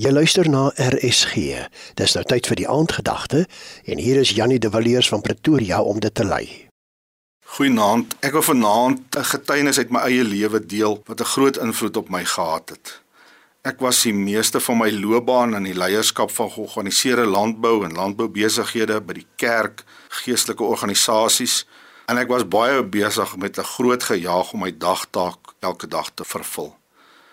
Jy luister na RSG. Dis nou tyd vir die aandgedagte en hier is Jannie de Villiers van Pretoria om dit te lei. Goeienaand. Ek wil vanaand 'n getuienis uit my eie lewe deel wat 'n groot invloed op my gehad het. Ek was die meeste van my loopbaan in die leierskap van georganiseerde landbou en landboubesighede by die kerk, geestelike organisasies en ek was baie besig met 'n groot gejaag om my dagtaak elke dag te vervul.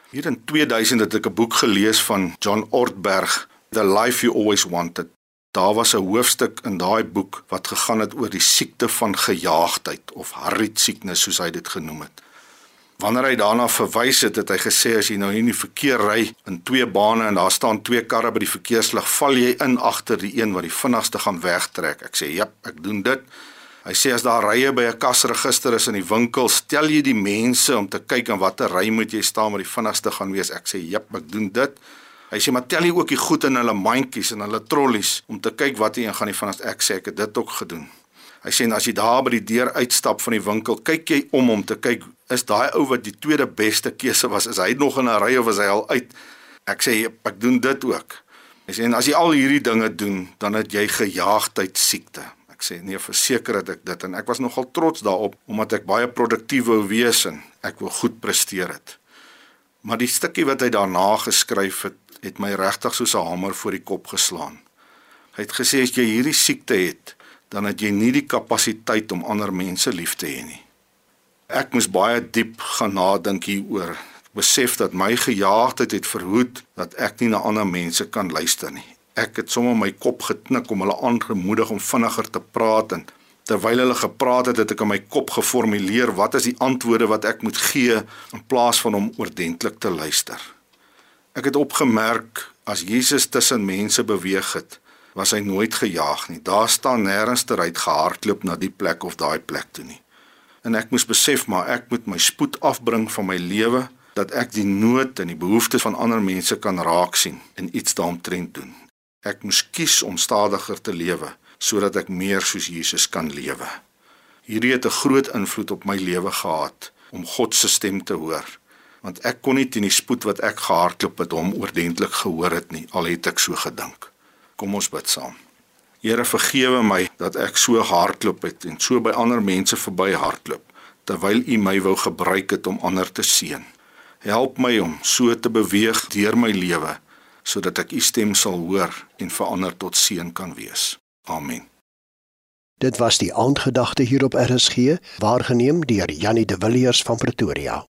Hier in 2000 het ek 'n boek gelees van John Ortberg, The Life You Always Wanted. Daar was 'n hoofstuk in daai boek wat gegaan het oor die siekte van gejaagdheid of harriet sickness soos hy dit genoem het. Wanneer hy daarna verwys het, het hy gesê as jy nou hier in die verkeer ry in twee bane en daar staan twee karre by die verkeerslig, val jy in agter die een wat die vinnigste gaan wegtrek. Ek sê, "Jep, ek doen dit." Hy sê as daar rye by 'n kasregister is in die winkel, stel jy die mense om te kyk aan watter ry moet jy staan wat die vinnigste gaan wees. Ek sê, "Jep, ek doen dit." Hy sê, "Maar tel jy ook die goed in hulle mandjies en hulle trollies om te kyk wat een gaan die vinnigste." Ek sê, "Ek het dit ook gedoen." Hy sê, "As jy daar by die deur uitstap van die winkel, kyk jy om om te kyk is daai ou wat die tweede beste keuse was, is hy nog in 'n ry of is hy al uit?" Ek sê, "Jep, ek doen dit ook." Hy sê, "As jy al hierdie dinge doen, dan het jy gejaagdheid siekte." Ek sê nee, verseker dat ek dit en ek was nogal trots daarop omdat ek baie produktief wou wees en ek wou goed presteer het. Maar die stukkie wat hy daarna geskryf het, het my regtig soos 'n hamer voor die kop geslaan. Hy het gesê as jy hierdie siekte het, dan het jy nie die kapasiteit om ander mense lief te hê nie. Ek moes baie diep gaan nadink hieroor. Besef dat my gejaagdheid het verhoed dat ek nie na ander mense kan luister nie ek het sommer my kop geknik om hulle aangemoedig om vinniger te praat en terwyl hulle gepraat het het ek in my kop geformuleer wat is die antwoorde wat ek moet gee in plaas van om oordentlik te luister. Ek het opgemerk as Jesus tussen mense beweeg het, was hy nooit gejaag nie. Daar staan nêrens ter uit gehardloop na die plek of daai plek toe nie. En ek moes besef maar ek moet my spoed afbring van my lewe dat ek die nood en die behoeftes van ander mense kan raak sien en iets daaromtrent doen. Ek moes kies om stadiger te lewe sodat ek meer soos Jesus kan lewe. Hierdie het 'n groot invloed op my lewe gehad om God se stem te hoor, want ek kon nie teen die spoed wat ek gehardloop het hom oordentlik gehoor het nie, al het ek so gedink. Kom ons bid saam. Here vergewe my dat ek so hardloop het en so by ander mense verby hardloop terwyl U my wou gebruik het om ander te seën. Help my om so te beweeg deur my lewe sodat ek u stem sal hoor en verander tot seën kan wees. Amen. Dit was die aandgedagte hier op RSG, waargeneem deur Janie de Villiers van Pretoria.